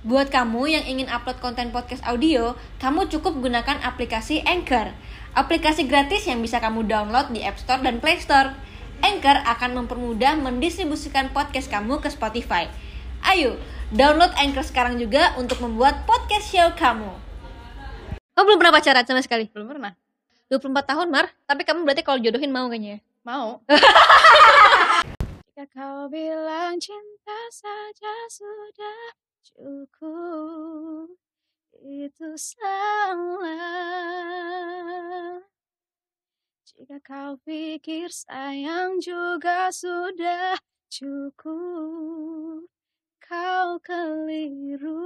Buat kamu yang ingin upload konten podcast audio, kamu cukup gunakan aplikasi Anchor. Aplikasi gratis yang bisa kamu download di App Store dan Play Store. Anchor akan mempermudah mendistribusikan podcast kamu ke Spotify. Ayo, download Anchor sekarang juga untuk membuat podcast show kamu. Kamu belum pernah pacaran sama sekali? Belum pernah. 24 tahun, Mar. Tapi kamu berarti kalau jodohin mau kayaknya ya? Mau. Jika kau bilang cinta saja sudah cukup, itu salah. Jika kau pikir sayang juga sudah cukup, kau keliru.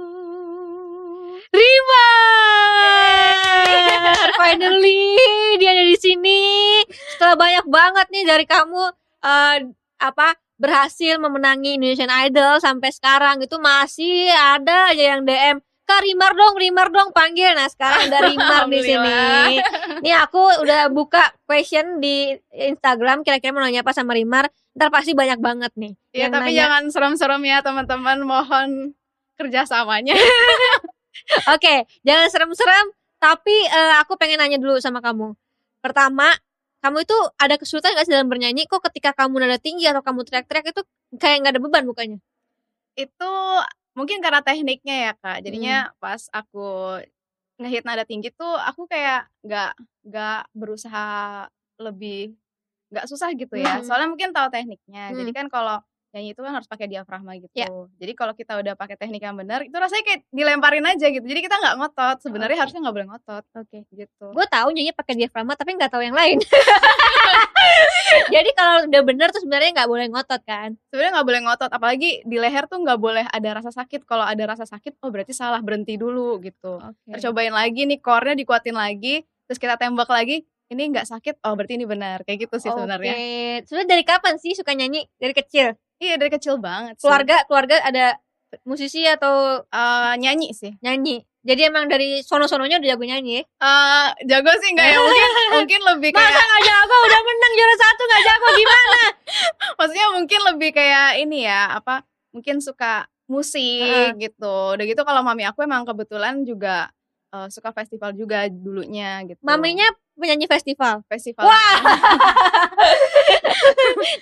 Rima! Finally dia ada di sini. Setelah banyak banget nih dari kamu eh, apa berhasil memenangi Indonesian Idol sampai sekarang itu masih ada aja yang DM Kak Rimar dong, Rimar dong panggil. Nah sekarang ada Rimar di sini. Nih aku udah buka question di Instagram kira-kira mau nanya apa sama Rimar. Ntar pasti banyak banget nih. Ya, yang tapi nanya. jangan serem-serem ya teman-teman. Mohon kerjasamanya. Oke, jangan serem-serem. Tapi eh, aku pengen nanya dulu sama kamu. Pertama, kamu itu ada kesulitan gak sih dalam bernyanyi? Kok ketika kamu nada tinggi atau kamu teriak-teriak itu kayak nggak ada beban mukanya? itu mungkin karena tekniknya ya kak. Jadinya Hmm. pas aku ngehit nada tinggi tuh aku kayak nggak nggak berusaha lebih nggak susah gitu ya. Hmm. Soalnya mungkin tahu tekniknya. Jadi Hmm. kan kalau nyanyi itu kan harus pakai diafragma gitu. Ya. Jadi kalau kita udah pakai teknik yang benar, itu rasanya kayak dilemparin aja gitu. Jadi kita nggak ngotot. Sebenarnya Oke. harusnya nggak boleh ngotot Oke. gitu. Gue tahu nyanyi pakai diafragma tapi nggak tahu yang lain. Jadi kalau udah bener tuh sebenarnya nggak boleh ngotot kan? sebenarnya nggak boleh ngotot apalagi di leher tuh nggak boleh ada rasa sakit kalau ada rasa sakit oh berarti salah berhenti dulu gitu Oke. Terus cobain lagi nih core-nya dikuatin lagi terus kita tembak lagi ini nggak sakit oh berarti ini benar kayak gitu sih sebenarnya Oke. Sebenarnya dari kapan sih suka nyanyi? Dari kecil. Iya dari kecil banget sih. Keluarga keluarga ada musisi atau Eh, nyanyi sih nyanyi. Jadi emang dari sono-sononya udah jago nyanyi ya? Eh, jago sih nggak ya mungkin mungkin lebih Masa kayak nggak jago udah menang juara satu nggak jago gimana? maksudnya mungkin lebih kayak ini ya apa mungkin suka musik gitu udah gitu kalau mami aku emang kebetulan juga eh, suka festival juga dulunya gitu Maminya penyanyi festival. festival Wah.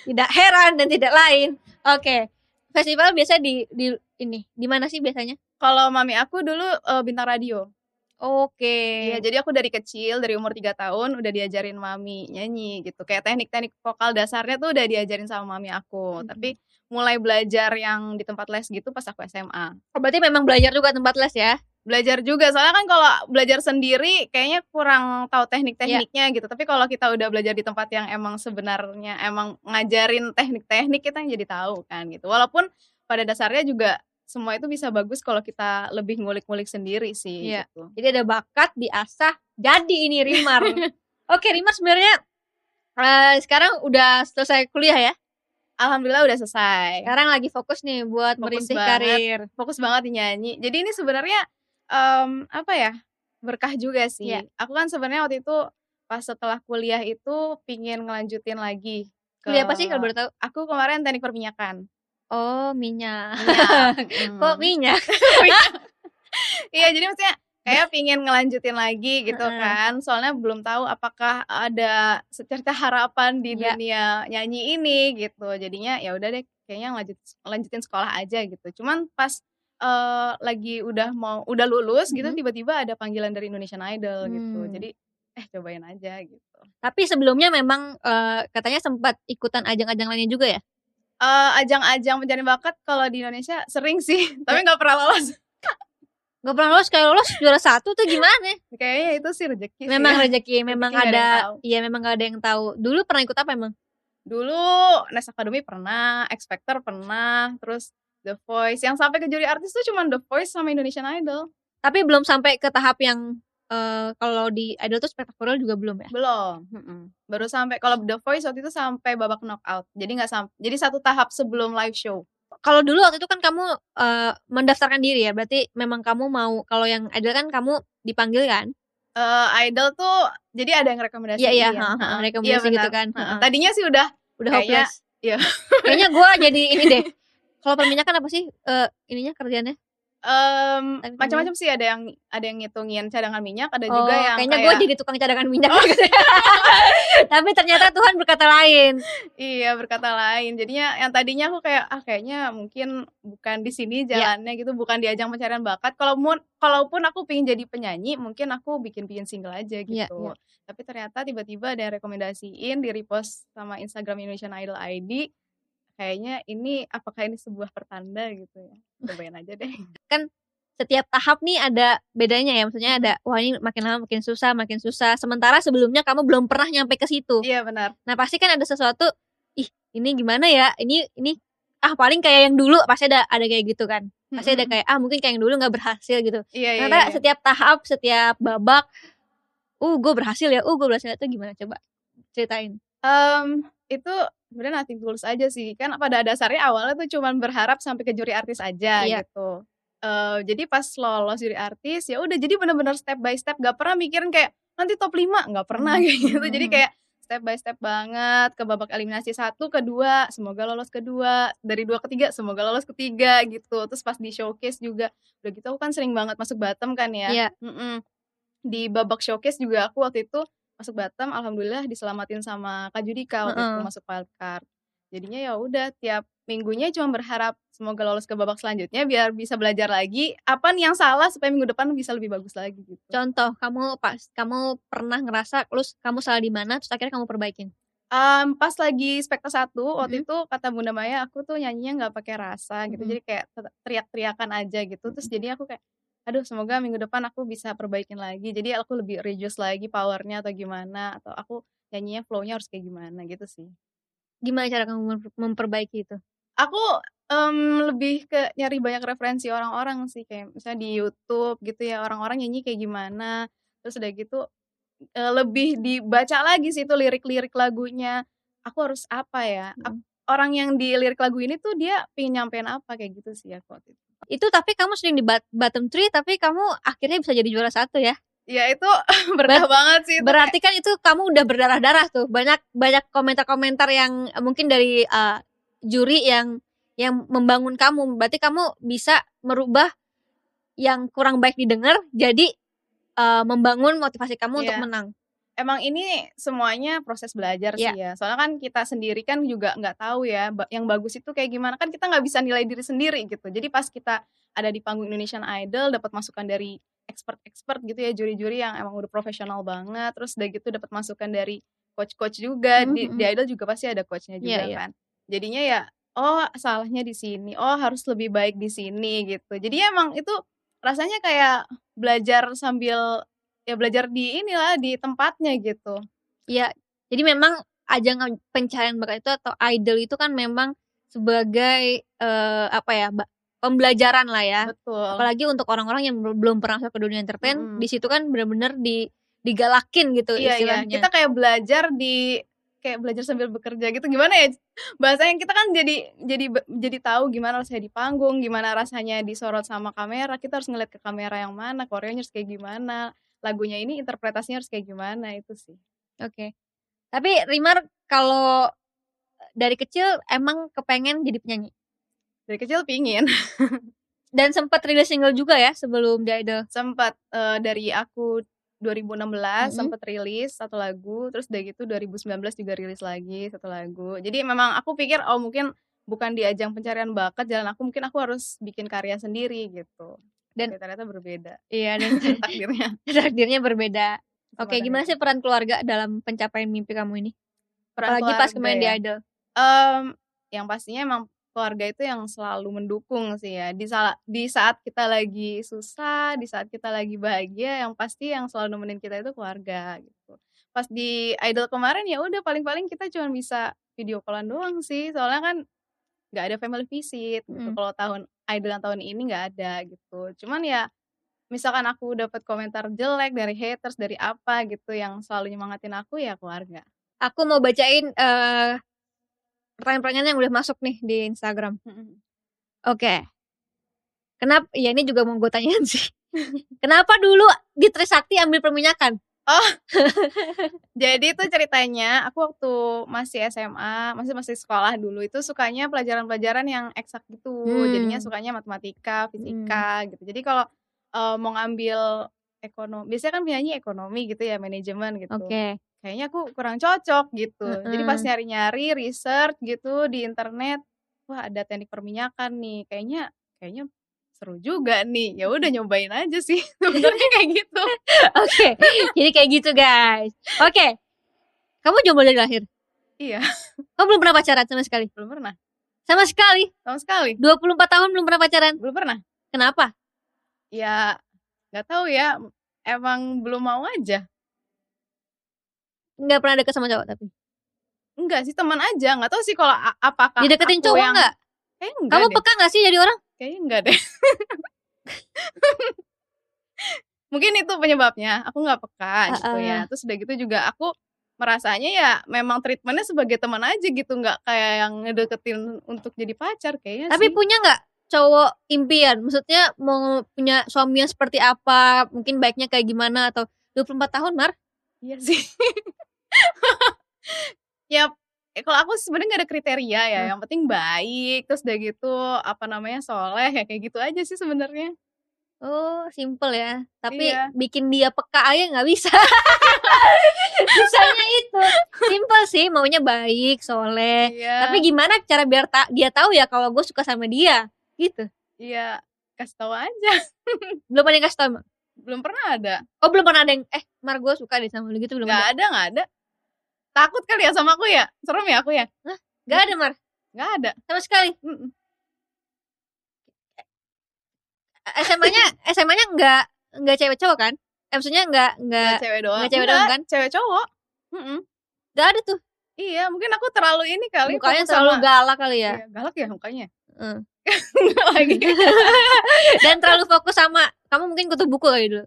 tidak heran dan tidak lain. Oke. Festival biasa di di ini di mana sih biasanya? kalau mami aku dulu eh, bintang radio Oke. Iya, jadi aku dari kecil, dari umur 3 tahun udah diajarin mami nyanyi gitu. Kayak teknik-teknik vokal dasarnya tuh udah diajarin sama mami aku. Mhm. Tapi mulai belajar yang di tempat les gitu pas aku SMA. Oh, berarti memang belajar juga tempat les ya? Belajar juga, soalnya kan kalau belajar sendiri kayaknya kurang tahu teknik-tekniknya gitu. Tapi kalau kita udah belajar di tempat yang emang sebenarnya emang ngajarin teknik-teknik kita yang jadi tahu kan gitu. Walaupun pada dasarnya juga semua itu bisa bagus kalau kita lebih ngulik-ngulik sendiri sih Iya. gitu. Jadi ada bakat diasah jadi ini Rimar. Oke, Rimar sebenarnya eh, sekarang udah selesai kuliah ya? Alhamdulillah udah selesai. Sekarang lagi fokus nih buat Fokus merintis banget. karir. fokus banget di nyanyi. Jadi ini sebenarnya em, apa ya berkah juga sih. Iya. Aku kan sebenarnya waktu itu pas setelah kuliah itu pingin ngelanjutin lagi. ke- Kuliah apa sih kalau boleh tahu? Aku kemarin teknik perminyakan. Oh, minyak. Minyak. Mm. Kok minyak? Iya jadi maksudnya kayak pingin ngelanjutin lagi gitu kan. Soalnya belum tahu apakah ada secerca harapan di Iya. dunia nyanyi ini gitu. Jadinya ya udah deh kayaknya lanjut lanjutin sekolah aja gitu. Cuman pas eh, lagi udah mau udah lulus gitu Mhm. tiba-tiba ada panggilan dari Indonesian Idol gitu. Hmm. Jadi eh cobain aja gitu. Tapi sebelumnya memang eh, katanya sempat ikutan ajang-ajang lainnya juga ya? Eh, ajang-ajang mencari bakat kalau di Indonesia sering sih, tapi nggak pernah lolos. Gak pernah lolos kayak lolos juara satu tuh gimana? Kayaknya itu sih rezeki sih Memang ya. rezeki, memang nggak ada iya memang gak ada yang tahu. Dulu pernah ikut apa emang? Dulu Nes Academy pernah, X Factor pernah, terus The Voice. Yang sampai ke juri artis tuh cuma The Voice sama Indonesian Idol. Tapi belum sampai ke tahap yang eh, kalau di idol tuh spektakuler juga belum ya? Belum. mm-mm. Baru sampai kalau The Voice waktu itu sampai babak knockout. Jadi nggak sampai. Jadi satu tahap sebelum live show. Kalau dulu waktu itu kan kamu eh, mendaftarkan diri ya, berarti memang kamu mau kalau yang idol kan kamu dipanggil kan? Eh, Idol tuh jadi ada yang rekomendasi. Iya iya, ya. ha, ha, rekomendasi Iya, gitu kan. Heeh. Heeh. Tadinya sih udah Udah kayaknya- hopeless. iya. Kayaknya gue jadi ini deh. Kalau perminyakan apa sih eh, ininya kerjanya? Mmm, Tank minyak? macam-macam sih ada yang ada yang ngitungin cadangan minyak, ada Oh, juga yang kayaknya gue kayak jadi tukang cadangan minyak ya. Tapi ternyata Tuhan berkata lain. Iya, berkata lain. Jadinya yang tadinya aku kayak, ah kayaknya mungkin bukan di sini Iya. jalannya gitu, bukan di ajang pencarian bakat. Kalaupun kalaupun aku pengen jadi penyanyi, mungkin aku bikin-bikin single aja Iya, gitu. iya. Tapi ternyata tiba-tiba ada yang rekomendasiin, di-repost sama Instagram Indonesian Idol ID. Kayaknya ini apakah ini sebuah pertanda gitu ya. Cobain aja deh. Kan setiap tahap nih ada bedanya ya. Maksudnya ada wah ini makin lama makin susah, makin susah. Sementara sebelumnya kamu belum pernah nyampe ke situ. Iya, benar. Nah, pasti kan ada sesuatu, ih, ini gimana ya? Ini ini ah paling kayak yang dulu pasti ada ada kayak gitu kan. Pasti ada kayak ah mungkin kayak yang dulu nggak berhasil gitu. Iya, iya, Ternyata iya. iya. setiap tahap, setiap babak, uh gue berhasil ya, uh gue berhasil itu gimana coba ceritain. Mmm, itu sebenarnya nothing tulus aja sih. Kan pada dasarnya awalnya tuh cuman berharap sampai ke juri artis aja Iya. gitu. Eee, jadi pas lolos juri artis, ya udah jadi bener-bener step by step, gak pernah mikirin kayak nanti top 5, nggak pernah Mmm, kayak gitu. Jadi mhm. kayak step by step banget ke babak eliminasi 1, ke 2, semoga lolos ke 2, dari 2 ke 3, semoga lolos ke 3 gitu. Terus pas di showcase juga, udah gitu aku kan sering banget masuk bottom kan ya. Iya. Mhm. Di babak showcase juga aku waktu itu masuk bottom, alhamdulillah diselamatin sama Kak Judika waktu itu Heeh. masuk wildcard. Jadinya ya udah tiap minggunya cuma berharap semoga lolos ke babak selanjutnya biar bisa belajar lagi, apa nih yang salah supaya minggu depan bisa lebih bagus lagi gitu. Contoh, kamu pas kamu pernah ngerasa terus kamu salah di mana terus akhirnya kamu perbaikin? Mmm, pas lagi spekta 1 waktu Mhm. itu kata Bunda Maya aku tuh nyanyinya nggak pakai rasa gitu. Mhm. Jadi kayak te teriak-teriakan aja gitu. Terus jadinya aku kayak, aduh semoga minggu depan aku bisa perbaikin lagi. Jadi aku lebih reduce lagi power-nya atau gimana, atau aku nyanyinya flow-nya harus kayak gimana gitu sih. Gimana cara kamu memper memperbaiki itu? Aku, mmm, lebih ke nyari banyak referensi orang-orang sih, kayak misalnya di YouTube gitu ya, orang-orang nyanyi kayak gimana, terus udah gitu, eee, lebih dibaca lagi sih itu lirik-lirik lagunya, aku harus apa ya, Mhm. orang yang di lirik lagu ini tuh dia pengen nyampein apa, kayak gitu sih aku waktu itu. Itu tapi kamu sering di bottom 3 tapi kamu akhirnya bisa jadi juara 1 ya? Ya itu berkah Ber banget sih itu kayak berarti kan itu kamu udah berdarah-darah tuh, banyak banyak komentar-komentar yang mungkin dari, eee, juri yang yang membangun kamu, berarti kamu bisa merubah yang kurang baik didengar jadi, eee, membangun motivasi kamu untuk Iya. menang. Emang ini semuanya proses belajar Iya. sih ya, soalnya kan kita sendiri kan juga nggak tahu ya, yang bagus itu kayak gimana, kan kita nggak bisa nilai diri sendiri gitu. Jadi pas kita ada di panggung Indonesian Idol, dapat masukan dari expert-expert gitu ya, juri-juri yang emang udah profesional banget, terus udah gitu dapat masukan dari coach-coach juga, Mhm di di mhm. Idol juga pasti ada coach-nya Iya juga iya. kan. Jadinya ya, oh salahnya di sini, oh harus lebih baik di sini gitu. Jadi emang itu rasanya kayak belajar sambil ya belajar di inilah, di tempatnya gitu. Iya, jadi memang ajang pencarian bakat itu atau idol itu kan memang sebagai, eee, apa ya, pembelajaran lah ya. Betul. Apalagi untuk orang-orang yang bel belum pernah masuk ke dunia entertain, Mhm. di situ kan bener-bener di digalakin gitu Iya iya, istilahnya. kita kayak belajar di kayak belajar sambil bekerja gitu, gimana ya bahasanya, kita kan jadi jadi jadi tahu gimana rasanya di panggung, gimana rasanya disorot sama kamera, kita harus ngeliat ke kamera yang mana, koreonya harus kayak gimana, lagunya ini interpretasinya harus kayak gimana, itu sih. Oke. Tapi Rimar kalau dari kecil emang kepengen jadi penyanyi? Dari kecil pingin. Dan sempet rilis single juga ya sebelum di Idol? Sempet, eee, dari aku 2016 Mhm. sempet rilis 1 lagu, terus udah gitu 2019 juga rilis lagi 1 lagu. Jadi memang aku pikir, oh mungkin bukan di ajang pencarian bakat jalan aku, mungkin aku harus bikin karya sendiri gitu. Dan Tapi ternyata berbeda. Iya dan Takdirnya. takdirnya berbeda. Oke, gimana sih peran keluarga dalam pencapaian mimpi kamu ini? Peran Apalagi pas kemarin di ya? Idol. Mmm, yang pastinya emang keluarga itu yang selalu mendukung sih ya, di sala di saat kita lagi susah, di saat kita lagi bahagia, yang pasti yang selalu nemenin kita itu keluarga gitu. Pas di Idol kemarin ya udah paling-paling kita cuman bisa video call-an doang sih, soalnya kan nggak ada family visit gitu. Mhm. Kalau tahun Idol yang tahun ini nggak ada gitu. Cuman ya misalkan aku dapat komentar jelek dari haters, dari apa gitu yang selalu nyemangatin aku ya keluarga. Aku mau bacain, eee, pertanyaan-pertanyaan yang udah masuk nih di Instagram. Oke. Kenap ya ini juga mau gue tanyain sih. Kenapa dulu di Trisakti ambil perminyakan? Oh. Jadi itu ceritanya aku waktu masih SMA, masih masih sekolah dulu itu sukanya pelajaran-pelajaran yang eksak gitu. Jadinya Hmm. sukanya matematika, fisika gitu. Jadi kalau uh, mau ngambil ekonomi, biasanya kan penyanyi ekonomi gitu ya, manajemen gitu. Oke. Kayaknya aku kurang cocok gitu. Jadi pas nyari-nyari research gitu di internet, wah ada teknik perminyakan nih. Kayaknya kayaknya seru juga nih. Ya udah nyobain aja sih. Sebenarnya kayak gitu. Oke. Jadi kayak gitu, guys. Oke. Kamu jomblo dari lahir? Iya, Kamu belum pernah pacaran sama sekali? belum pernah. Sama sekali. Sama sekali. 24 tahun belum pernah pacaran. Belum pernah. Kenapa? Ya nggak tahu ya. Emang belum mau aja. Nggak pernah deket sama cowok tapi. Enggak sih teman aja. Nggak tahu sih kalau apakah Dideketin cowok yang nggak? Kayaknya enggak Kamu deh. peka nggak sih jadi orang? Kayaknya enggak deh. Mungkin itu penyebabnya. Aku nggak peka gitu Heeh. ya. Terus udah gitu juga aku merasanya ya memang treatmentnya sebagai teman aja gitu. Nggak kayak yang ngedeketin untuk jadi pacar kayaknya Tapi sih. punya nggak cowok impian? Maksudnya mau punya suami yang seperti apa? Mungkin baiknya kayak gimana atau 24 tahun, Mar? Iya sih. ya eh, kalau aku sebenarnya nggak ada kriteria ya. Hmm. Yang penting baik. Terus udah gitu apa namanya soleh ya kayak gitu aja sih sebenarnya. Oh, simple ya. Tapi Iya. bikin dia peka aja nggak bisa. Bisanya itu. Simple sih, maunya baik, soleh. Iya. Tapi gimana cara biar ta- dia tahu ya kalau gue suka sama dia? Gitu. Iya, kasih tahu aja. Belum ada yang kasih Mar? Belum pernah ada. Oh, belum pernah ada yang, eh, Mar gue suka deh sama lu gitu, belum Nggak ada. ada, nggak ada. Takut kali ya sama aku ya? Serem ya aku ya? Gak ada, Mar. Nggak ada. Sama sekali. Mm-mm. SMA-nya SMA-nya nggak nggak cewek cowok kan? Eh, maksudnya nggak nggak cewek doang. nggak cewek doang kan? Cewek cowok. Mm-mm. nggak ada tuh. Iya, mungkin aku terlalu ini kali. Mukanya terlalu sama- galak kali ya. Iya, galak ya mukanya. Heeh. Nggak lagi. Dan terlalu fokus sama kamu mungkin kutu buku kali dulu.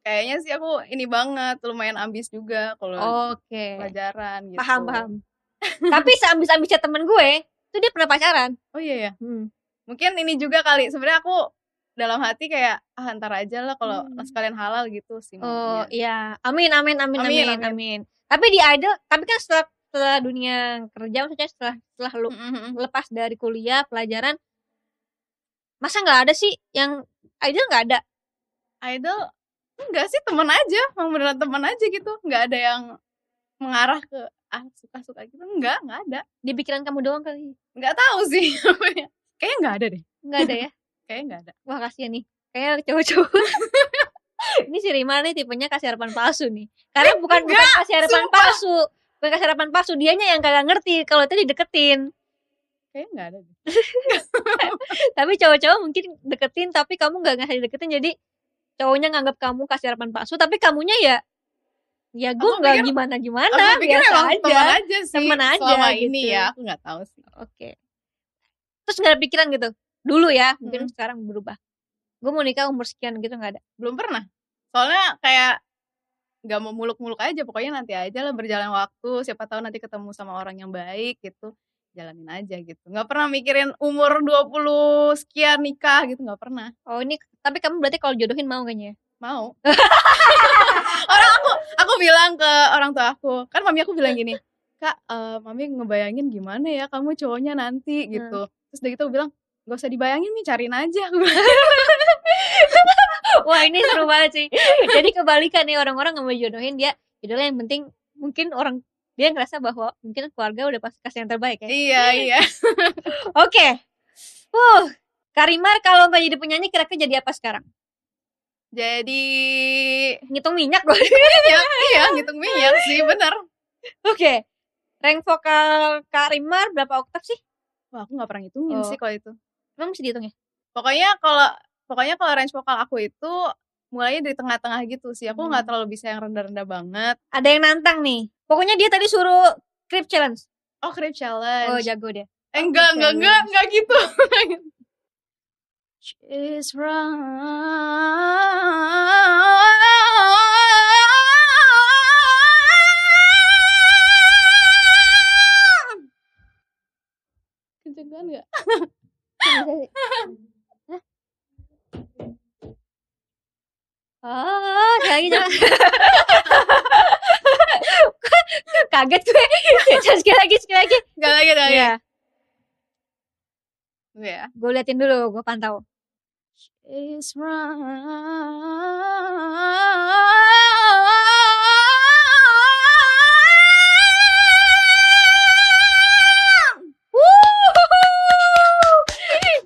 Kayaknya sih aku ini banget, lumayan ambis juga kalau Oke. pelajaran gitu. Paham paham. Tapi seambis-ambisnya temen gue, tuh dia pernah pacaran. Oh iya ya. Hmm. Mungkin ini juga kali. Sebenarnya aku dalam hati kayak ah ntar aja lah kalau Hmm. sekalian halal gitu sih Oh maunya. iya, amin amin amin Amin, amin amin. amin. Tapi di idol, tapi kan setelah setelah dunia kerja maksudnya setelah setelah lu lepas dari kuliah pelajaran, masa nggak ada sih yang idol nggak ada? idol enggak sih teman aja emang beneran teman aja gitu nggak ada yang mengarah ke ah suka suka gitu enggak nggak ada Di pikiran kamu doang kali? nggak tahu sih kayaknya nggak ada deh Nggak ada ya? kayaknya nggak ada Wah kasihan nih. Kayak cowok-cowok. ini si Rima nih tipenya kasih harapan palsu nih. Karena bukan bukan enggak, kasih harapan sumpah. palsu. Bukan kasih harapan palsu, dianya yang kagak ngerti kalau itu dideketin. kayaknya nggak ada deh Tapi cowok-cowok mungkin deketin tapi kamu nggak ngasih deketin jadi cowoknya nganggap kamu kasih harapan palsu tapi kamunya ya ya gue nggak gimana gimana aku pikir biasa aja teman aja sih Temen aja selama gitu. ini ya aku nggak tahu sih. Oke. Terus nggak ada pikiran gitu? Dulu ya mungkin Hmm. sekarang berubah. Gue mau nikah umur sekian gitu nggak ada? Belum pernah. Soalnya kayak nggak mau muluk-muluk aja pokoknya nanti aja lah berjalan waktu siapa tahu nanti ketemu sama orang yang baik gitu jalanin aja gitu. Nggak pernah mikirin umur 20 sekian nikah gitu nggak pernah. Oh ini tapi kamu berarti kalau jodohin mau kayaknya ya? mau. Orang aku aku bilang ke orang tua aku kan mami aku bilang gini kak eh, mami ngebayangin gimana ya kamu cowoknya nanti gitu. Terus udah gitu aku bilang gak usah dibayangin nih cariin aja. Aku wah ini seru banget sih. Jadi kebalikan nih orang-orang nggak mau jodohin dia jodohnya yang penting mungkin orang dia ngerasa bahwa mungkin keluarga udah pasti kasih yang terbaik ya. Iya iya. Oke. Uh, Karimar kalau nggak jadi penyanyi kira-kira jadi apa sekarang? jadi Ngitung minyak loh. minyak iya ngitung minyak sih bener Oke. Rank vokal Karimar berapa oktav sih? wah aku nggak pernah ngitungin Oh. sih kalau itu Emang mesti dihitung ya? pokoknya kalau pokoknya kalau range vokal aku itu mulainya dari tengah-tengah gitu sih aku nggak Hmm. terlalu bisa yang rendah-rendah banget Ada yang nantang nih. Pokoknya dia tadi suruh Crip Challenge. oh crib challenge Oh, jago dia. eh, enggak enggak enggak enggak gitu She's wrong. Kenceng banget nggak? Oh, sekali lagi kaget gue. sekali lagi, sekali lagi. Gak lagi, gak lagi. Iya, Iya. gue liatin dulu, gue pantau. Is wrong.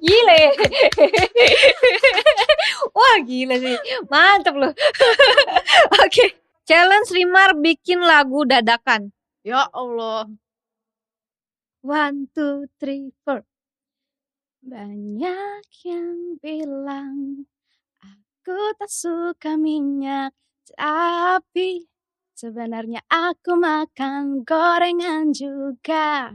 Gile. Wah, gila sih. Mantep loh. Oke. Challenge Rimar bikin lagu dadakan. Ya Allah. One, two, three, four. Banyak yang bilang aku tak suka minyak, tapi sebenarnya aku makan gorengan juga.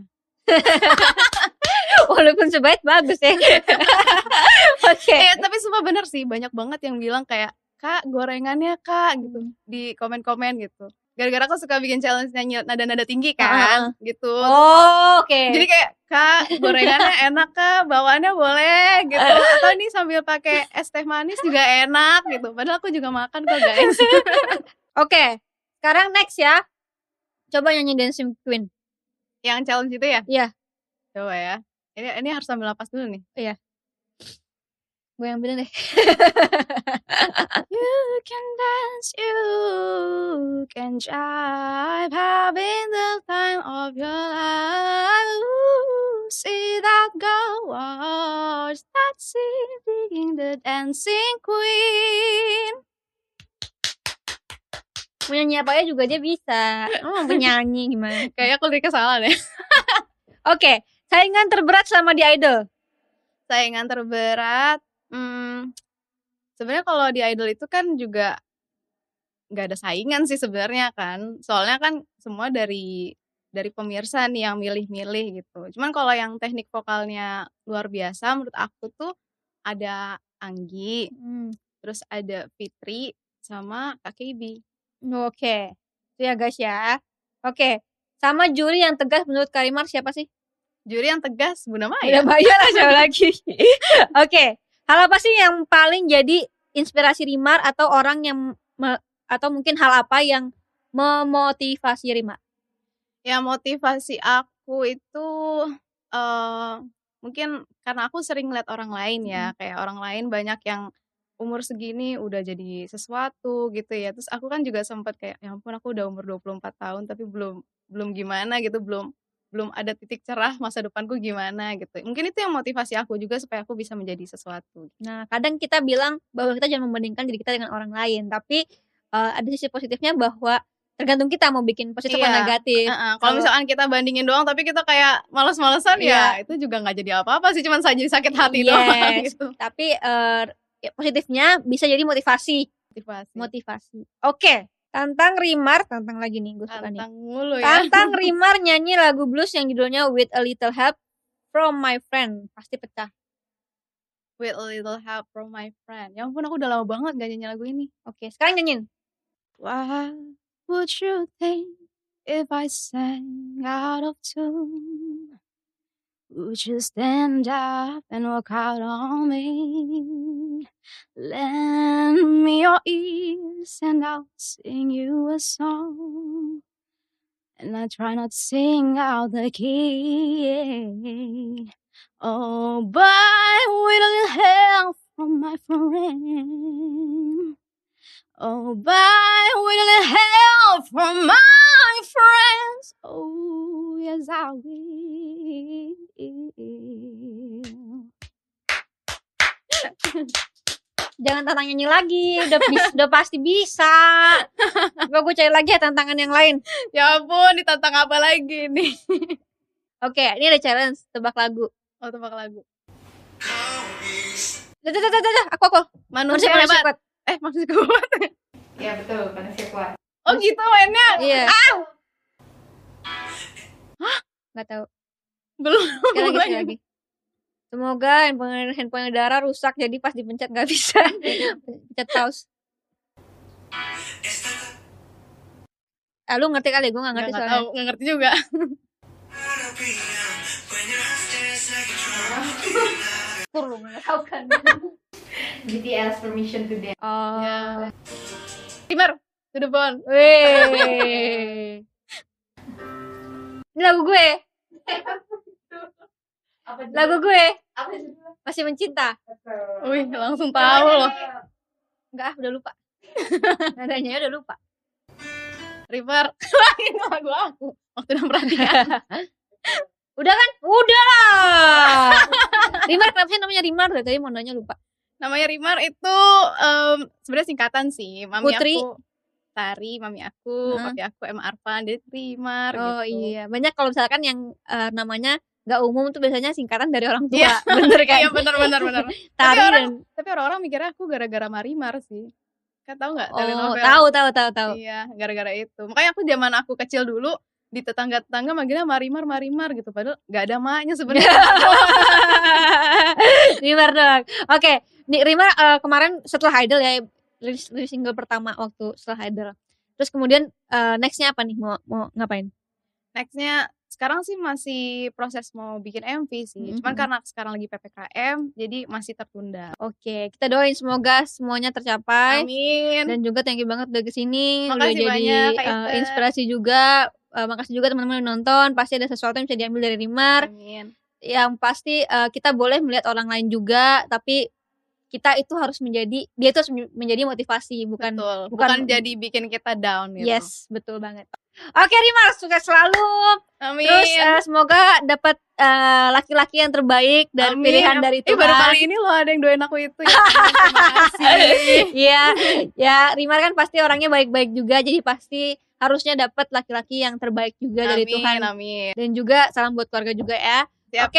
Walaupun sebaik bagus ya. Oke. Eh, tapi sumpah bener sih, banyak banget yang bilang kayak, "Kak, gorengannya, Kak," gitu di komen-komen gitu. Gara-gara aku suka bikin challenge nyanyi nada-nada tinggi kan, gitu. Oh, oke. Jadi kayak, "Kak, gorengannya enak, Kak, bawaannya boleh," gitu. Atau nih sambil pakai es teh manis juga enak gitu. Padahal aku juga makan kok, guys. Oke. Sekarang next ya. Coba nyanyi Dancing Queen. Yang challenge itu ya? Iya. Coba ya. Ini ini harus sambil napas dulu nih. Gue yang bilang deh. You can dance, you jive, having the time of your life. Ooh, see that girl, watch that scene, being the dancing queen. Mau nyanyi apa aja juga dia bisa. Oh, penyanyi gimana? Kayaknya aku liriknya salah deh. Oke. Saingan terberat sama di Idol. Saingan terberat, hmm, sebenarnya kalau di idol itu kan juga nggak ada saingan sih sebenarnya kan. Soalnya kan semua dari dari pemirsa nih yang milih-milih gitu. Cuman kalau yang teknik vokalnya luar biasa menurut aku tuh ada Anggi, Hmm. terus ada Fitri sama Kak KB. Oke. Itu ya guys ya. Oke. Sama juri yang tegas menurut Karimar siapa sih? Juri yang tegas Bunda Maya. Udah bayar lah siapa lagi. Oke. Hal apa sih yang paling jadi inspirasi Rimar atau orang yang atau mungkin hal apa yang memotivasi Rimar? Ya motivasi aku itu eh mungkin karena aku sering lihat orang lain ya, kayak orang lain banyak yang umur segini udah jadi sesuatu gitu ya. Terus aku kan juga sempat kayak ya ampun aku udah umur 24 tahun tapi belum belum gimana gitu, belum belum ada titik cerah masa depanku gimana gitu. Mungkin itu yang motivasi aku juga supaya aku bisa menjadi sesuatu. Nah, kadang kita bilang bahwa kita jangan membandingkan diri kita dengan orang lain, tapi eh, ada sisi positifnya bahwa tergantung kita mau bikin positif atau Iya. negatif. Heeh, kalau Kalau- misalkan kita bandingin doang tapi kita kayak males-malesan ya itu juga nggak jadi apa-apa sih cuman saja sakit hati doang Yes. gitu. Tapi ya, positifnya bisa jadi motivasi. Motivasi. Motivasi. Oke, tantang Rimar, tantang lagi nih gue suka nih. Tantang mulu ya. Tantang Rimar nyanyi lagu blues yang judulnya With a Little Help from My Friend. Pasti pecah. With a little help from my friend. Ya ampun aku udah lama banget gak nyanyi lagu ini. Oke, sekarang nyanyiin. What would you think if I sang out of tune? Would you stand up and walk out on me? Lend me your ears and I'll sing you a song. And I try not to sing out the key. Oh, but with a little help from my friend. Oh, but a little help from my friends. Oh, yes, I will. Jangan tantang nyanyi lagi, udah bis- udah pasti bisa. Coba gue cari lagi ya tantangan yang lain. Ya ampun, ditantang apa lagi nih? Oke, ini ada challenge tebak lagu. Oh, tebak lagu. Dah, dah, dah, aku aku. Manusia Manusia hebat. kuat. Eh, manusia kuat. Ya betul, manusia kuat. Oh gitu mainnya. Iya. Gak tahu. Belum. Sekali lagi, sekali lagi. Semoga handphone handphone Dara rusak jadi pas dipencet nggak bisa. Pencet pause. Ah, lu ngerti kali, gue gak ngerti Nggak soalnya. tahu, nggak ngerti juga. Kur, lu nggak tahu kan. BTS permission to dance. Oh. Ya. Timur, to the bone. Wih. Ini lagu gue. Lagu gue. Masih mencinta. Wih, langsung tahu loh. Enggak, ah, udah lupa. Nadanya udah lupa. River. Ini lagu aku. Waktu dan perhatian. Udah kan? Udah lah. Rimar kenapa sih namanya Rimar? Tadi mau nanya lupa. Namanya Rimar itu em, sebenarnya singkatan sih. Mami Putri. aku Tari, mami aku, Heeh. papi aku Emma Arfan, jadi Rimar Oh gitu. iya, banyak kalau misalkan yang eh, namanya nggak umum tuh biasanya singkatan dari orang tua. Iya, bener kan? Iya benar benar benar. Tari orang- dan Tapi orang-orang mikirnya aku gara-gara Marimar sih. Kan tahu nggak Oh, telenovel? tahu tahu tahu tahu. Iya, gara-gara itu. Makanya aku zaman aku kecil dulu di tetangga-tetangga manggilnya Marimar Marimar gitu padahal nggak ada maknya sebenarnya. Rimar doang. Oke, nih Rimar eh, kemarin setelah Idol ya rilis, rilis single pertama waktu setelah Idol. Terus kemudian eh, nextnya apa nih mau mau ngapain? Nextnya sekarang sih masih proses mau bikin MV sih. Cuman Mhm. karena sekarang lagi PPKM jadi masih tertunda. Oke, kita doain semoga semuanya tercapai. Amin. Dan juga thank you banget udah ke sini, udah Makasih jadi banyak, Ita. inspirasi juga. Eh, makasih juga teman-teman yang nonton. Pasti ada sesuatu yang bisa diambil dari Rimar. Amin. Yang pasti eh, kita boleh melihat orang lain juga, tapi kita itu harus menjadi dia itu harus menjadi motivasi, bukan Betul. bukan- Bukan, jadi bikin kita down gitu. Yes, betul banget. Oke, Rimar, sukses selalu. Amin. Terus eh, semoga dapat eh, laki-laki yang terbaik dan Amin. pilihan dari Eh, baru Tuhan. kali ini loh ada yang doain aku itu. Ya, terima kasih. Iya, ya Rimar kan pasti orangnya baik-baik juga, jadi pasti harusnya dapat laki-laki yang terbaik juga dari Amin, Tuhan. Amin. Dan juga salam buat keluarga juga ya. Siap. Oke,